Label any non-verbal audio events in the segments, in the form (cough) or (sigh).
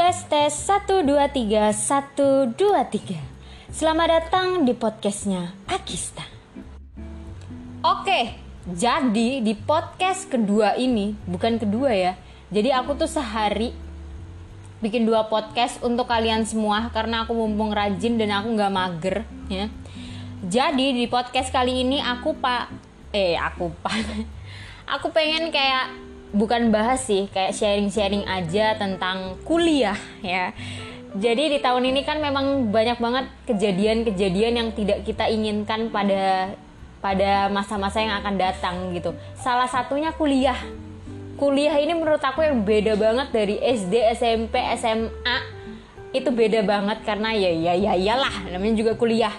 Tes tes 1 2 3 1 2 3 Selamat datang di podcastnya Akista. Oke, jadi di podcast kedua ini Bukan kedua ya Jadi aku tuh sehari Bikin dua podcast untuk kalian semua Karena aku mumpung rajin dan aku gak mager ya. Jadi di podcast kali ini aku pak Eh aku pak (laughs) Aku pengen kayak bukan bahas sih kayak sharing-sharing aja tentang kuliah ya. Jadi di tahun ini kan memang banyak banget kejadian-kejadian yang tidak kita inginkan pada pada masa-masa yang akan datang gitu. Salah satunya kuliah. Kuliah ini menurut aku yang beda banget dari SD SMP SMA itu beda banget karena ya ya ya iyalah namanya juga kuliah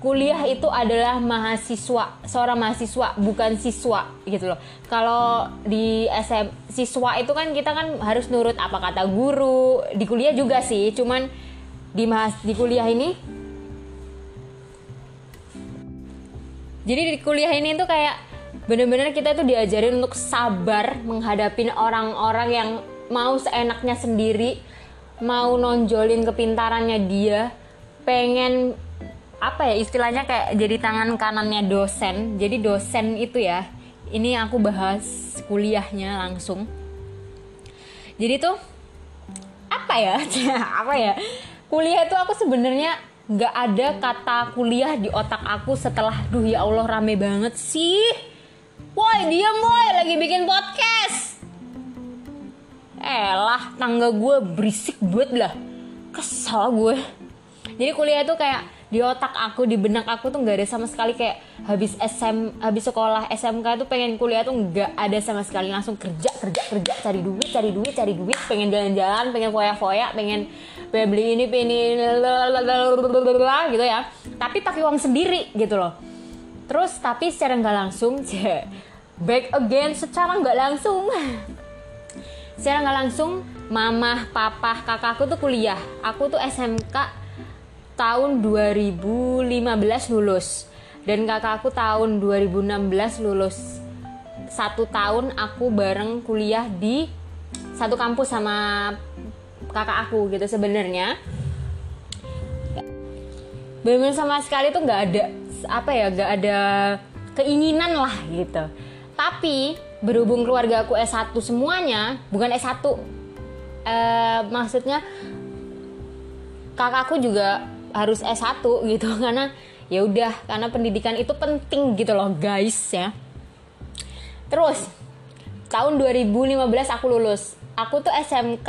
kuliah itu adalah mahasiswa seorang mahasiswa bukan siswa gitu loh. Kalau di SM siswa itu kan kita kan harus nurut apa kata guru. Di kuliah juga sih cuman di mahas di kuliah ini jadi di kuliah ini tuh kayak bener-bener kita tuh diajarin untuk sabar menghadapi orang-orang yang mau seenaknya sendiri mau nonjolin kepintarannya dia pengen apa ya istilahnya kayak jadi tangan kanannya dosen. Jadi dosen itu ya ini aku bahas kuliahnya langsung. Jadi tuh apa ya? (laughs) Apa ya? Kuliah itu aku sebenarnya nggak ada kata kuliah di otak aku setelah duh ya Allah rame banget sih. Woi diam woi lagi bikin podcast. Elah tangga gue berisik buat lah. Kesal gue. Jadi kuliah itu kayak di otak aku di benak aku tuh nggak ada sama sekali kayak habis SM habis sekolah SMK tuh pengen kuliah tuh nggak ada sama sekali. Langsung kerja kerja kerja cari duit cari duit cari duit. Pengen jalan-jalan pengen foya-foya pengen beli ini pengen gitu ya. Tapi pakai uang sendiri gitu loh. Terus tapi secara nggak langsung (laughs) back again secara nggak langsung. Secara nggak langsung mama papa kakakku tuh kuliah. Aku tuh SMK tahun 2015 lulus. Dan kakak aku tahun 2016 lulus. Satu tahun aku bareng kuliah di satu kampus sama kakak aku gitu sebenarnya. Benar-benar sama sekali tuh nggak ada apa ya nggak ada keinginan lah gitu. Tapi berhubung keluarga aku S1 semuanya bukan S1 eh, maksudnya kakakku juga harus S1 gitu (laughs) karena ya udah karena pendidikan itu penting gitu loh guys ya. Terus tahun 2015 aku lulus. Aku tuh SMK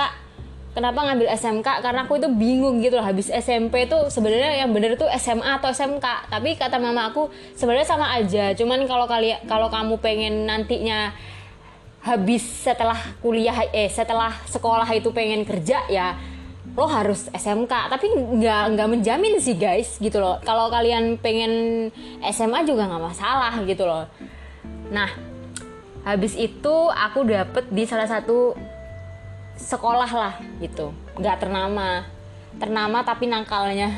kenapa ngambil SMK karena aku itu bingung gitu loh habis SMP tuh sebenarnya yang bener tuh SMA atau SMK tapi kata mama aku sebenarnya sama aja. Cuman kalau kalian kalau kamu pengen nantinya habis setelah kuliah eh setelah sekolah itu pengen kerja ya lo harus SMK tapi nggak nggak menjamin sih guys gitu loh. Kalau kalian pengen SMA juga nggak masalah gitu loh. Nah habis itu aku dapet di salah satu sekolah lah gitu. Nggak ternama. Ternama tapi nangkalnya.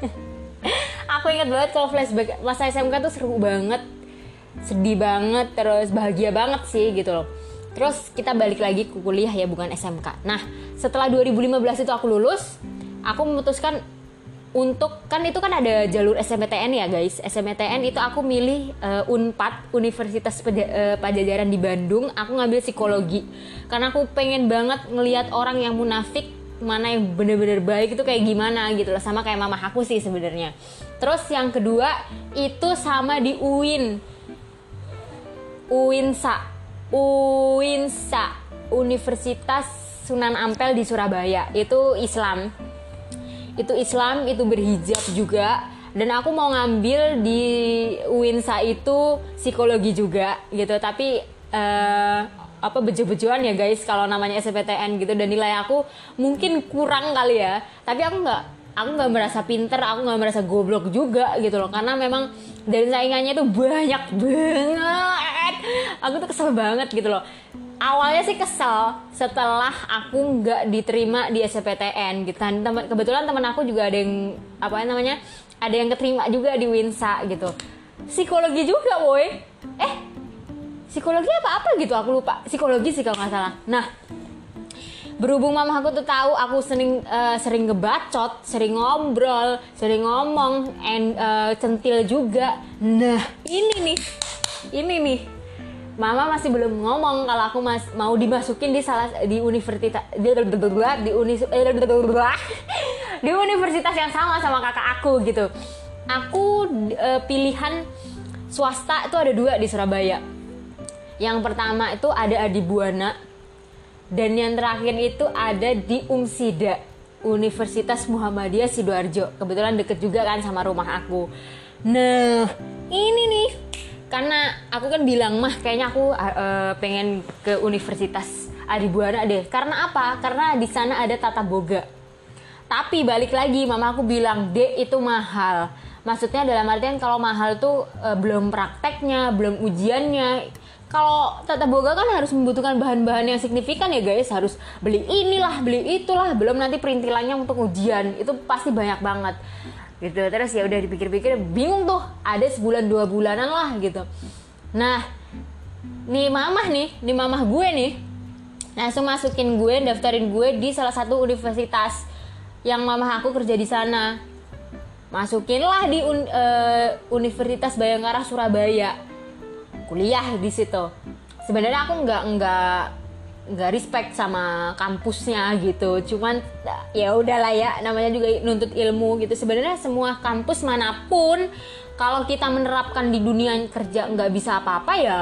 (laughs) Aku inget banget kalau flashback masa SMK tuh seru banget. Sedih banget terus bahagia banget sih gitu loh Terus kita balik lagi ke kuliah ya bukan SMK. Nah setelah 2015 itu aku lulus, aku memutuskan untuk kan itu kan ada jalur SMPTN ya guys. SMPTN itu aku milih uh, Unpad Universitas uh, Pajajaran di Bandung. Aku ngambil psikologi karena aku pengen banget ngelihat orang yang munafik mana yang bener-bener baik itu kayak gimana gitu loh sama kayak mama aku sih sebenarnya. Terus yang kedua itu sama di UIN. UINSA UINSA Universitas Sunan Ampel di Surabaya. Itu Islam. Itu Islam itu berhijab juga. Dan aku mau ngambil di UINSA itu psikologi juga gitu. Tapi uh, apa bejo-bejoan ya guys kalau namanya SPTN gitu. Dan nilai aku mungkin kurang kali ya. Tapi aku nggak aku nggak merasa pinter aku nggak merasa goblok juga gitu loh. Karena memang dari saingannya itu banyak banget. Aku tuh kesel banget gitu loh. Awalnya sih kesel setelah aku nggak diterima di SPTN gitu kan. Teman kebetulan teman aku juga ada yang apa namanya ada yang keterima juga di Winsa gitu. Psikologi juga boy. Eh psikologi apa apa gitu aku lupa. Psikologi sih kalau nggak salah. Nah berhubung mama aku tuh tahu aku sering uh, sering ngebacot sering ngobrol sering ngomong and uh, centil juga nah ini nih ini nih Mama masih belum ngomong kalau aku mas mau dimasukin di salah di universitas di di, unis, (laughs) di universitas yang sama sama kakak aku gitu. Aku uh, pilihan swasta itu ada dua di Surabaya. Yang pertama itu ada Adi Buana dan yang terakhir itu ada di Umsida Universitas Muhammadiyah Sidoarjo. Kebetulan deket juga kan sama rumah aku. Nah, ini nih karena aku kan bilang mah kayaknya aku uh, pengen ke Universitas Adibuana deh karena apa karena di sana ada tata boga tapi balik lagi mama aku bilang D itu mahal maksudnya dalam artian kalau mahal tuh uh, belum prakteknya belum ujiannya kalau tata boga kan harus membutuhkan bahan-bahan yang signifikan ya guys. Harus beli inilah beli itulah. Belum nanti perintilannya untuk ujian. Itu pasti banyak banget. Gitu. Terus ya udah dipikir-pikir bingung tuh. Ada sebulan dua bulanan lah gitu. Nah nih mamah nih nih mamah gue nih langsung masukin gue daftarin gue di salah satu universitas yang mamah aku kerja di sana. Masukin lah di un, uh, Universitas Bayangkara Surabaya kuliah di situ. Sebenarnya aku nggak nggak nggak respect sama kampusnya gitu. Cuman ya udahlah ya namanya juga nuntut ilmu gitu. Sebenarnya semua kampus mana pun kalau kita menerapkan di dunia kerja nggak bisa apa-apa ya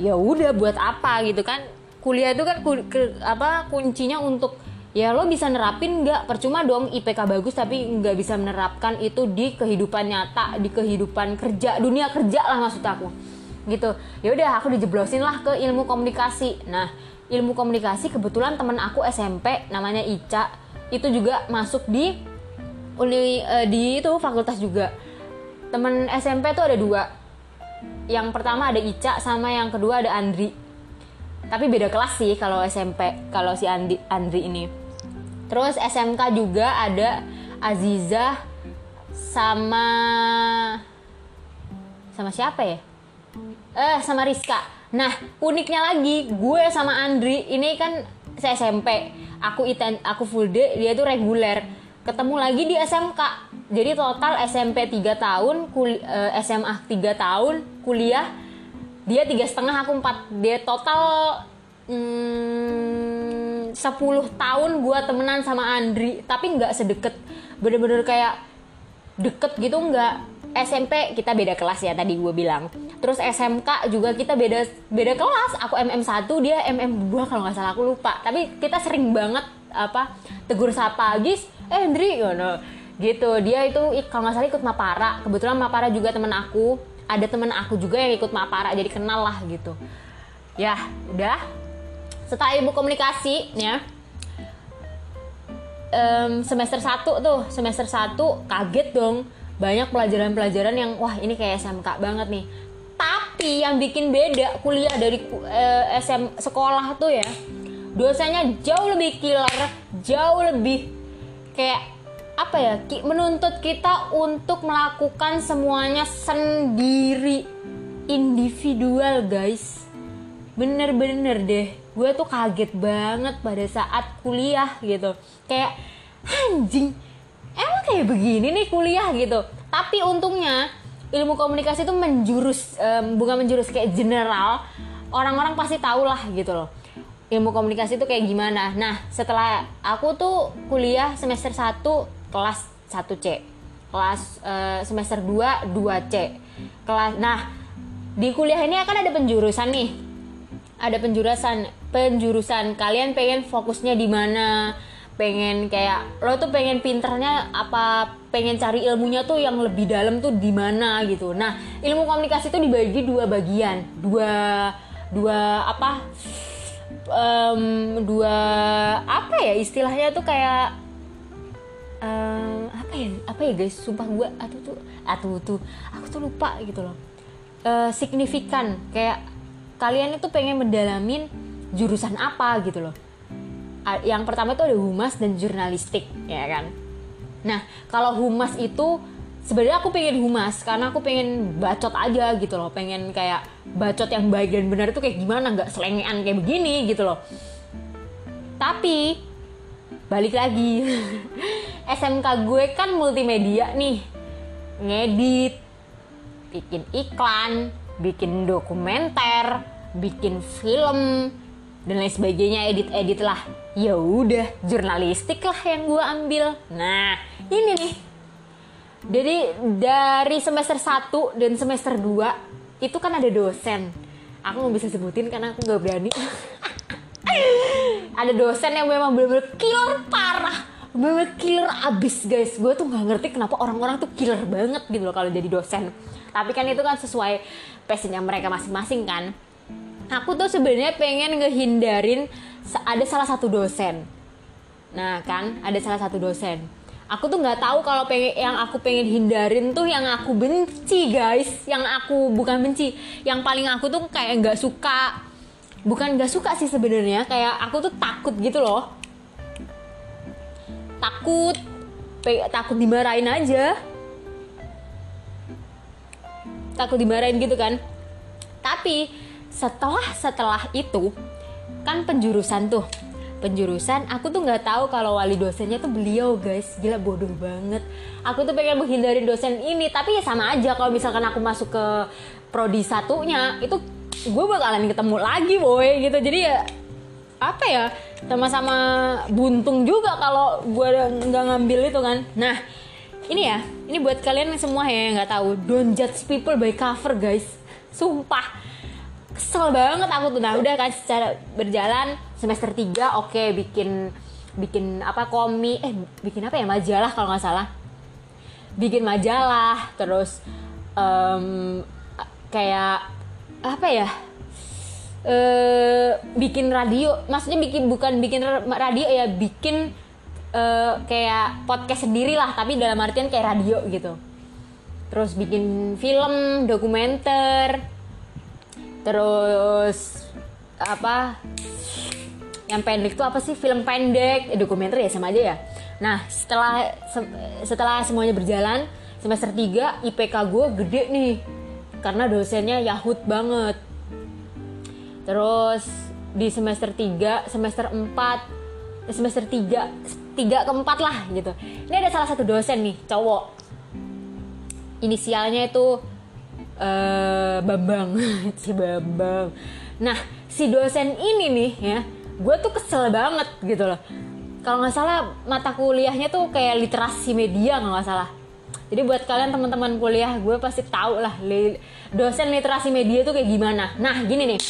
ya udah buat apa gitu kan. Kuliah itu kan ku, ke, apa kuncinya untuk ya lo bisa nerapin nggak? Percuma dong IPK bagus tapi nggak bisa menerapkan itu di kehidupan nyata di kehidupan kerja dunia kerja lah maksud aku gitu. Ya udah aku dijeblosin lah ke ilmu komunikasi. Nah ilmu komunikasi kebetulan temen aku SMP namanya Ica. Itu juga masuk di uni uh, di itu fakultas juga. Temen SMP tuh ada dua. Yang pertama ada Ica sama yang kedua ada Andri. Tapi beda kelas sih kalau SMP kalau si Andi Andri ini. Terus SMK juga ada Aziza sama sama siapa ya eh sama Rizka Nah, uniknya lagi, gue sama Andri ini kan saya SMP. Aku iten, aku full day, dia tuh reguler. Ketemu lagi di SMK. Jadi total SMP 3 tahun, kul, uh, SMA 3 tahun, kuliah dia tiga setengah, aku empat. Dia total hmm, 10 tahun gue temenan sama Andri, tapi nggak sedekat bener-bener kayak deket gitu nggak SMP kita beda kelas ya tadi gue bilang. Terus SMK juga kita beda beda kelas. Aku MM1, dia MM2 kalau nggak salah aku lupa. Tapi kita sering banget apa tegur sapa, "Gis, eh Hendri," ngono. Gitu. Dia itu kalau nggak salah ikut Mapara. Kebetulan Mapara juga temen aku. Ada temen aku juga yang ikut Mapara jadi kenal lah gitu. Ya, udah. Setelah ibu komunikasi ya, um, semester 1 tuh semester 1 kaget dong banyak pelajaran-pelajaran yang wah ini kayak SMK banget nih. Tapi yang bikin beda kuliah dari eh, SM sekolah tuh ya dosanya jauh lebih killer jauh lebih kayak apa ya menuntut kita untuk melakukan semuanya sendiri individual guys. Bener-bener deh gue tuh kaget banget pada saat kuliah gitu. Kayak anjing emang kayak begini nih kuliah gitu. Tapi untungnya ilmu komunikasi itu menjurus um, bukan menjurus kayak general orang-orang pasti tahu lah gitu loh. Ilmu komunikasi itu kayak gimana. Nah setelah aku tuh kuliah semester 1 kelas 1C kelas uh, semester 2 2C kelas nah di kuliah ini akan ada penjurusan nih. Ada penjurusan penjurusan. Kalian pengen fokusnya di mana pengen kayak lo tuh pengen pinternya apa pengen cari ilmunya tuh yang lebih dalam tuh di mana gitu. Nah ilmu komunikasi itu dibagi dua bagian. Dua dua apa um, dua apa ya istilahnya tuh kayak um, apa ya apa ya guys? Sumpah gue atau tuh atau tuh aku tuh lupa gitu loh. Uh, signifikan kayak kalian itu pengen mendalamin jurusan apa gitu loh yang pertama itu ada humas dan jurnalistik ya kan? Nah kalau humas itu sebenarnya aku pengen humas karena aku pengen bacot aja gitu loh. Pengen kayak bacot yang baik dan benar itu kayak gimana nggak selengean kayak begini gitu loh. Tapi balik lagi (laughs) SMK gue kan multimedia nih. Ngedit bikin iklan bikin dokumenter bikin film dan lain sebagainya edit-edit lah ya udah jurnalistik lah yang gue ambil. Nah ini nih. Jadi dari semester 1 dan semester 2 itu kan ada dosen. Aku nggak bisa sebutin karena aku nggak berani. (laughs) Ada dosen yang memang bener-bener killer parah. Bener-bener killer abis guys. Gue tuh nggak ngerti kenapa orang-orang tuh killer banget gitu loh kalau jadi dosen. Tapi kan itu kan sesuai passionnya mereka masing-masing kan. Aku tuh sebenarnya pengen ngehindarin ada salah satu dosen. Nah kan ada salah satu dosen. Aku tuh nggak tahu kalau pengen yang aku pengen hindarin tuh yang aku benci guys. Yang aku bukan benci. Yang paling aku tuh kayak nggak suka. Bukan nggak suka sih sebenarnya. Kayak aku tuh takut gitu loh. Takut. Takut dimarahin aja. Takut dimarahin gitu kan. Tapi setelah setelah itu kan penjurusan tuh. Penjurusan aku tuh nggak tahu kalau wali dosennya tuh beliau guys. Gila bodoh banget. Aku tuh pengen menghindari dosen ini tapi ya sama aja kalau misalkan aku masuk ke prodi satunya itu gue bakalan ketemu lagi boy gitu. Jadi ya apa ya sama-sama buntung juga kalau gue nggak ngambil itu kan. Nah ini ya ini buat kalian semua ya yang nggak tahu. Don't judge people by cover guys. Sumpah kesel banget aku tuh. Nah udah kan secara berjalan semester 3 oke okay, bikin bikin apa komik eh bikin apa ya? Majalah kalau nggak salah. Bikin majalah terus um, kayak apa ya? Uh, bikin radio. Maksudnya bikin bukan bikin radio ya bikin uh, kayak podcast sendiri lah tapi dalam artian kayak radio gitu. Terus bikin film dokumenter terus apa yang pendek itu apa sih? Film pendek eh, dokumenter ya sama aja ya? Nah setelah se setelah semuanya berjalan semester 3 IPK gue gede nih. Karena dosennya yahut banget. Terus di semester 3 semester 4 eh, semester 3 3 ke 4 lah gitu. Ini ada salah satu dosen nih cowok. Inisialnya itu uh, Bambang (laughs) si Bambang. Nah si dosen ini nih ya gue tuh kesel banget gitu loh. Kalau nggak salah mata kuliahnya tuh kayak literasi media kalau nggak salah. Jadi buat kalian teman-teman kuliah gue pasti tahu lah dosen literasi media tuh kayak gimana. Nah gini nih.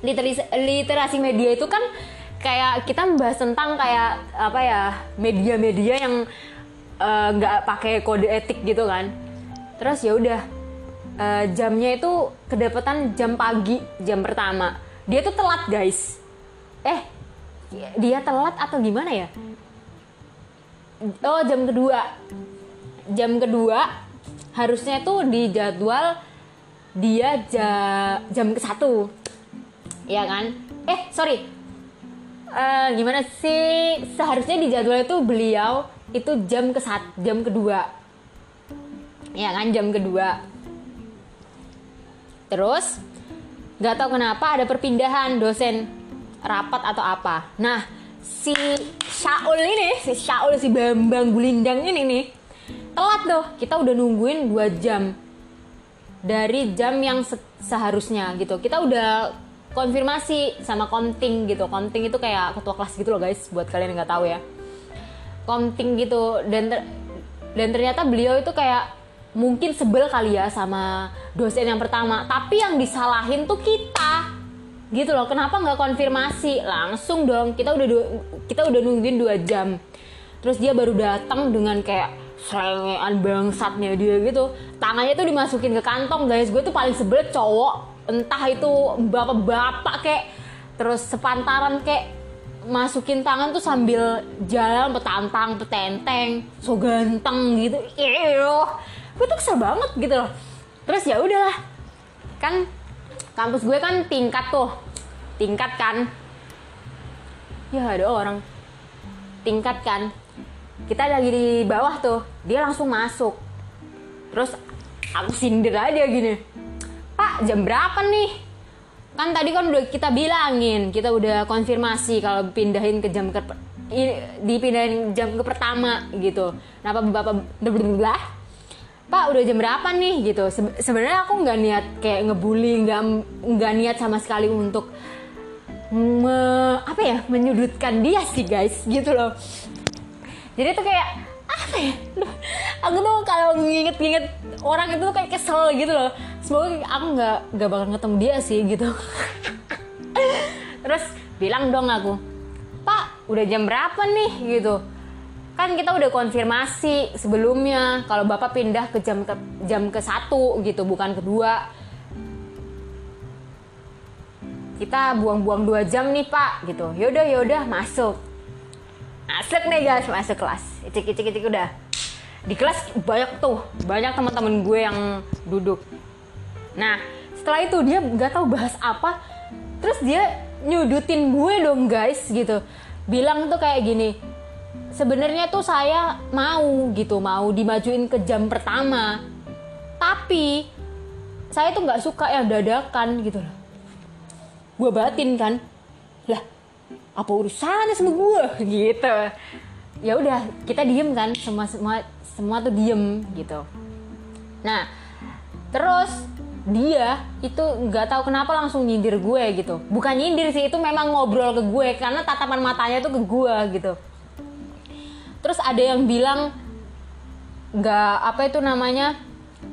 Literasi literasi media itu kan kayak kita membahas tentang kayak apa ya media-media yang eh, nggak uh, pakai kode etik gitu kan. Terus ya udah uh, jamnya itu kedapatan jam pagi jam pertama. Dia tuh telat guys. Eh dia telat atau gimana ya? Oh jam kedua. Jam kedua harusnya tuh di jadwal dia ja, jam ke satu. Ya kan? Eh sorry. Uh, gimana sih? Seharusnya di jadwal itu beliau itu jam ke sat jam kedua. Ya kan? Jam kedua Terus nggak tahu kenapa ada perpindahan dosen rapat atau apa. Nah si Syaul ini, si Syaul si Bambang Gulindang ini nih telat tuh. Kita udah nungguin 2 jam dari jam yang se seharusnya gitu. Kita udah konfirmasi sama konting gitu. Konting itu kayak ketua kelas gitu loh guys, buat kalian yang nggak tahu ya. Konting gitu dan dan ternyata beliau itu kayak mungkin sebel kali ya sama dosen yang pertama. Tapi yang disalahin tuh kita. Gitu loh kenapa nggak konfirmasi? Langsung dong kita udah kita udah nungguin dua jam. Terus dia baru datang dengan kayak selengean bangsatnya dia gitu. Tangannya tuh dimasukin ke kantong guys. Gue tuh paling sebel cowok. Entah itu bapak-bapak kayak terus sepantaran kayak masukin tangan tuh sambil jalan petantang petenteng so ganteng gitu. Iyo gue tuh kesel banget gitu loh. Terus ya udahlah. Kan kampus gue kan tingkat tuh. Tingkat kan. Ya ada orang. Tingkat kan. Kita lagi di bawah tuh. Dia langsung masuk. Terus aku sindir aja gini. Pak jam berapa nih? Kan tadi kan udah kita bilangin. Kita udah konfirmasi kalau pindahin ke jam ke dipindahin jam ke pertama gitu. Kenapa bapak pak udah jam berapa nih? Gitu. Sebenarnya aku nggak niat kayak ngebully nggak nggak niat sama sekali untuk me, apa ya menyudutkan dia sih guys. Gitu loh. Jadi tuh kayak apa ya? Aku tuh kalau nginget-nginget orang itu tuh kayak kesel gitu loh. Semoga aku nggak nggak bakal ketemu dia sih gitu. (laughs) Terus bilang dong aku pak udah jam berapa nih? Gitu kan kita udah konfirmasi sebelumnya kalau bapak pindah ke jam ke jam ke satu gitu bukan kedua kita buang-buang dua jam nih pak gitu. Yaudah yaudah masuk. Masuk nih guys masuk kelas. Cik cik cik udah. Di kelas banyak tuh banyak teman-teman gue yang duduk. Nah setelah itu dia nggak tahu bahas apa terus dia nyudutin gue dong guys gitu. Bilang tuh kayak gini sebenarnya tuh saya mau gitu mau dimajuin ke jam pertama. Tapi saya tuh nggak suka yang dadakan gitu loh. Gue batin kan lah apa urusannya sama gue (laughs) gitu. Ya udah kita diem kan semua semua semua tuh diem gitu. Nah terus dia itu nggak tahu kenapa langsung nyindir gue gitu. Bukan nyindir sih itu memang ngobrol ke gue karena tatapan matanya tuh ke gue gitu terus ada yang bilang nggak apa itu namanya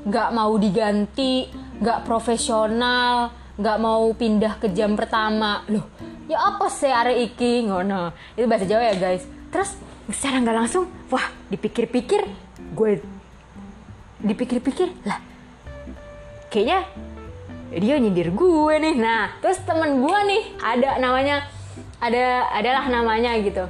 nggak mau diganti nggak profesional nggak mau pindah ke jam pertama. Loh ya apa sih are iki? Ngono. Itu bahasa Jawa ya guys. Terus secara nggak langsung wah dipikir-pikir gue dipikir-pikir lah kayaknya dia nyindir gue nih. Nah terus temen gue nih ada namanya ada adalah namanya gitu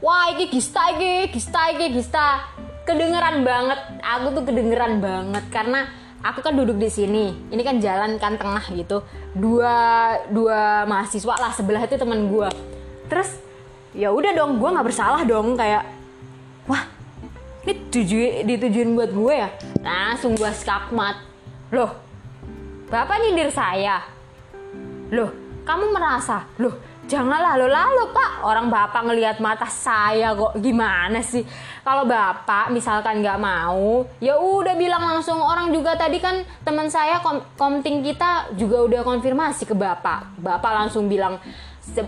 wah ini gista ini gista ini gista. Kedengeran banget. Aku tuh kedengeran banget karena aku kan duduk di sini. Ini kan jalan kan tengah gitu. Dua dua mahasiswa lah sebelah itu teman gue terus ya udah dong gue nggak bersalah dong kayak wah ini tuju ditujuin buat gue ya? Langsung gue skakmat. Loh bapak nyindir saya? Loh kamu merasa? Loh jangan lalu-lalu pak. Orang bapak ngelihat mata saya kok gimana sih? Kalau bapak misalkan nggak mau ya udah bilang langsung. Orang juga tadi kan teman saya kom komting kita juga udah konfirmasi ke bapak. Bapak langsung bilang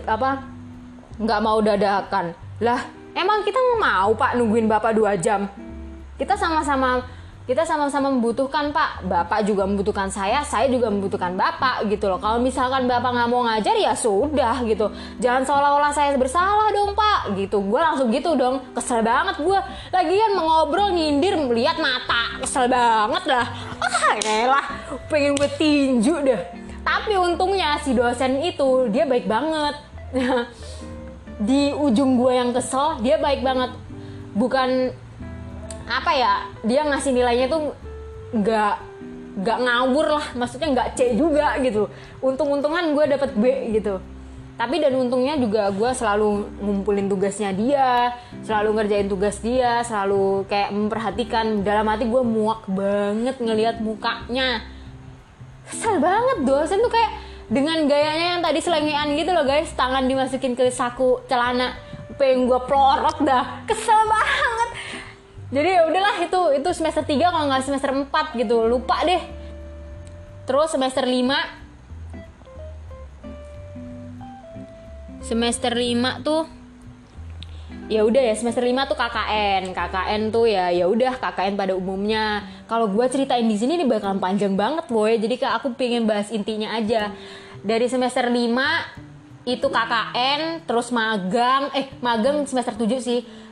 apa nggak mau dadakan. Lah emang kita mau pak nungguin bapak dua jam? Kita sama-sama kita sama-sama membutuhkan pak. Bapak juga membutuhkan saya saya juga membutuhkan bapak gitu loh. Kalau misalkan bapak nggak mau ngajar ya sudah gitu. Jangan seolah-olah saya bersalah dong pak gitu. Gue langsung gitu dong. Kesel banget gue lagian mengobrol nyindir melihat mata. Kesel banget lah. Ah elah. Pengen gue tinju deh. Tapi untungnya si dosen itu dia baik banget. (laughs) Di ujung gue yang kesel dia baik banget. Bukan apa ya dia ngasih nilainya tuh nggak nggak ngawur lah. Maksudnya nggak C juga gitu. Untung-untungan gue dapet B gitu. Tapi dan untungnya juga gue selalu ngumpulin tugasnya dia selalu ngerjain tugas dia selalu kayak memperhatikan. Dalam hati gue muak banget ngelihat mukanya. Kesel banget dosen tuh kayak dengan gayanya yang tadi selengean gitu loh guys. Tangan dimasukin ke saku celana pengen gue pelorot dah. Kesel banget jadi ya udahlah itu itu semester 3 kalau nggak semester 4 gitu. Lupa deh. Terus semester 5 semester 5 tuh ya udah ya semester 5 tuh KKN KKN tuh ya ya udah KKN pada umumnya. Kalau gue ceritain di sini nih bakalan panjang banget boy. Jadi kak aku pengen bahas intinya aja. Dari semester 5 itu KKN terus magang. Eh magang semester 7 sih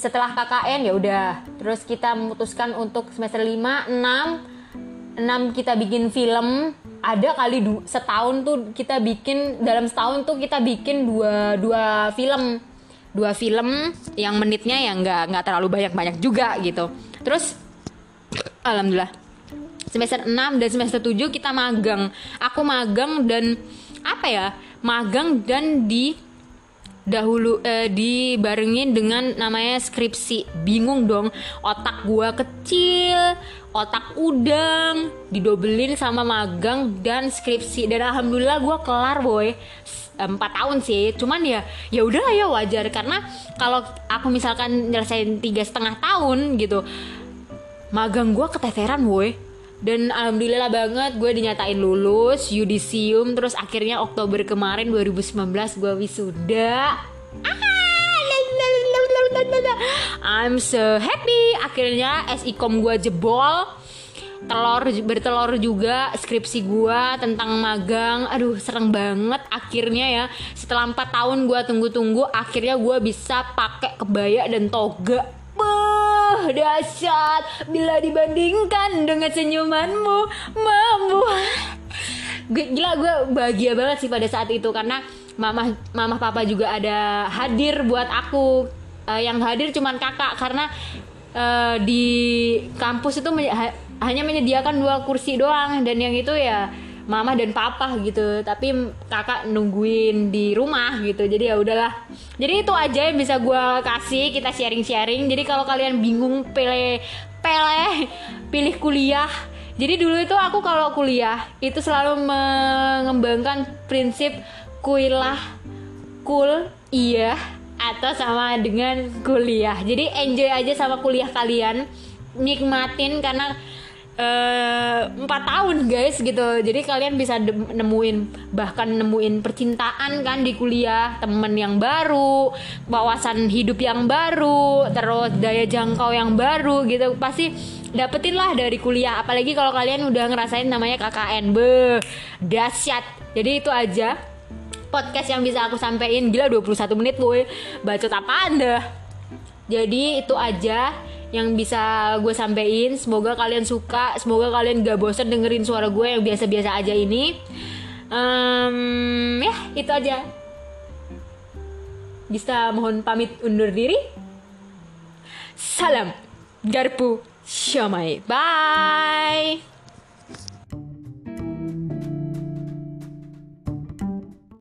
setelah KKN ya udah. Terus kita memutuskan untuk semester 5 6 6 kita bikin film. Ada kali setahun tuh kita bikin dalam setahun tuh kita bikin dua dua film. Dua film yang menitnya yang nggak nggak terlalu banyak banyak juga gitu. Terus alhamdulillah. Semester 6 dan semester 7 kita magang. Aku magang dan apa ya magang dan di dahulu eh, dibarengin dengan namanya skripsi. Bingung dong otak gua kecil otak udang didobelin sama magang dan skripsi. Dan alhamdulillah gua kelar boy. Empat tahun sih. Cuman ya ya udah ya wajar. Karena kalau aku misalkan nyelesain tiga setengah tahun gitu magang gua keteteran boy dan alhamdulillah banget gue dinyatain lulus yudisium terus akhirnya Oktober kemarin 2019 gue wisuda. I'm so happy. Akhirnya SIKOM gue jebol. Telur bertelur juga skripsi gue tentang magang. Aduh serem banget. Akhirnya ya setelah empat tahun gue tunggu-tunggu akhirnya gue bisa pakai kebaya dan toga Wah, dahsyat bila dibandingkan dengan senyumanmu, mampu. Gila gue bahagia banget sih pada saat itu karena mama mama papa juga ada hadir buat aku. Uh, yang hadir cuman kakak karena uh, di kampus itu ha hanya menyediakan dua kursi doang dan yang itu ya mama dan papa gitu. Tapi kakak nungguin di rumah gitu. Jadi ya udahlah. Jadi itu aja yang bisa gue kasih kita sharing sharing jadi kalau kalian bingung pilih pilih pilih kuliah. Jadi dulu itu aku kalau kuliah itu selalu mengembangkan prinsip kuilah kul iya atau sama dengan kuliah. Jadi enjoy aja sama kuliah kalian. Nikmatin karena empat uh, tahun guys gitu. Jadi kalian bisa nemuin bahkan nemuin percintaan kan di kuliah temen yang baru wawasan hidup yang baru terus daya jangkau yang baru gitu. Pasti dapetin lah dari kuliah. Apalagi kalau kalian udah ngerasain namanya KKN be dahsyat. Jadi itu aja podcast yang bisa aku sampaikan gila 21 menit boy bacot apa anda jadi itu aja yang bisa gue sampein. Semoga kalian suka semoga kalian gak bosan dengerin suara gue yang biasa-biasa aja ini. Um, ya itu aja. Bisa mohon pamit undur diri. Salam garpu syamai. Bye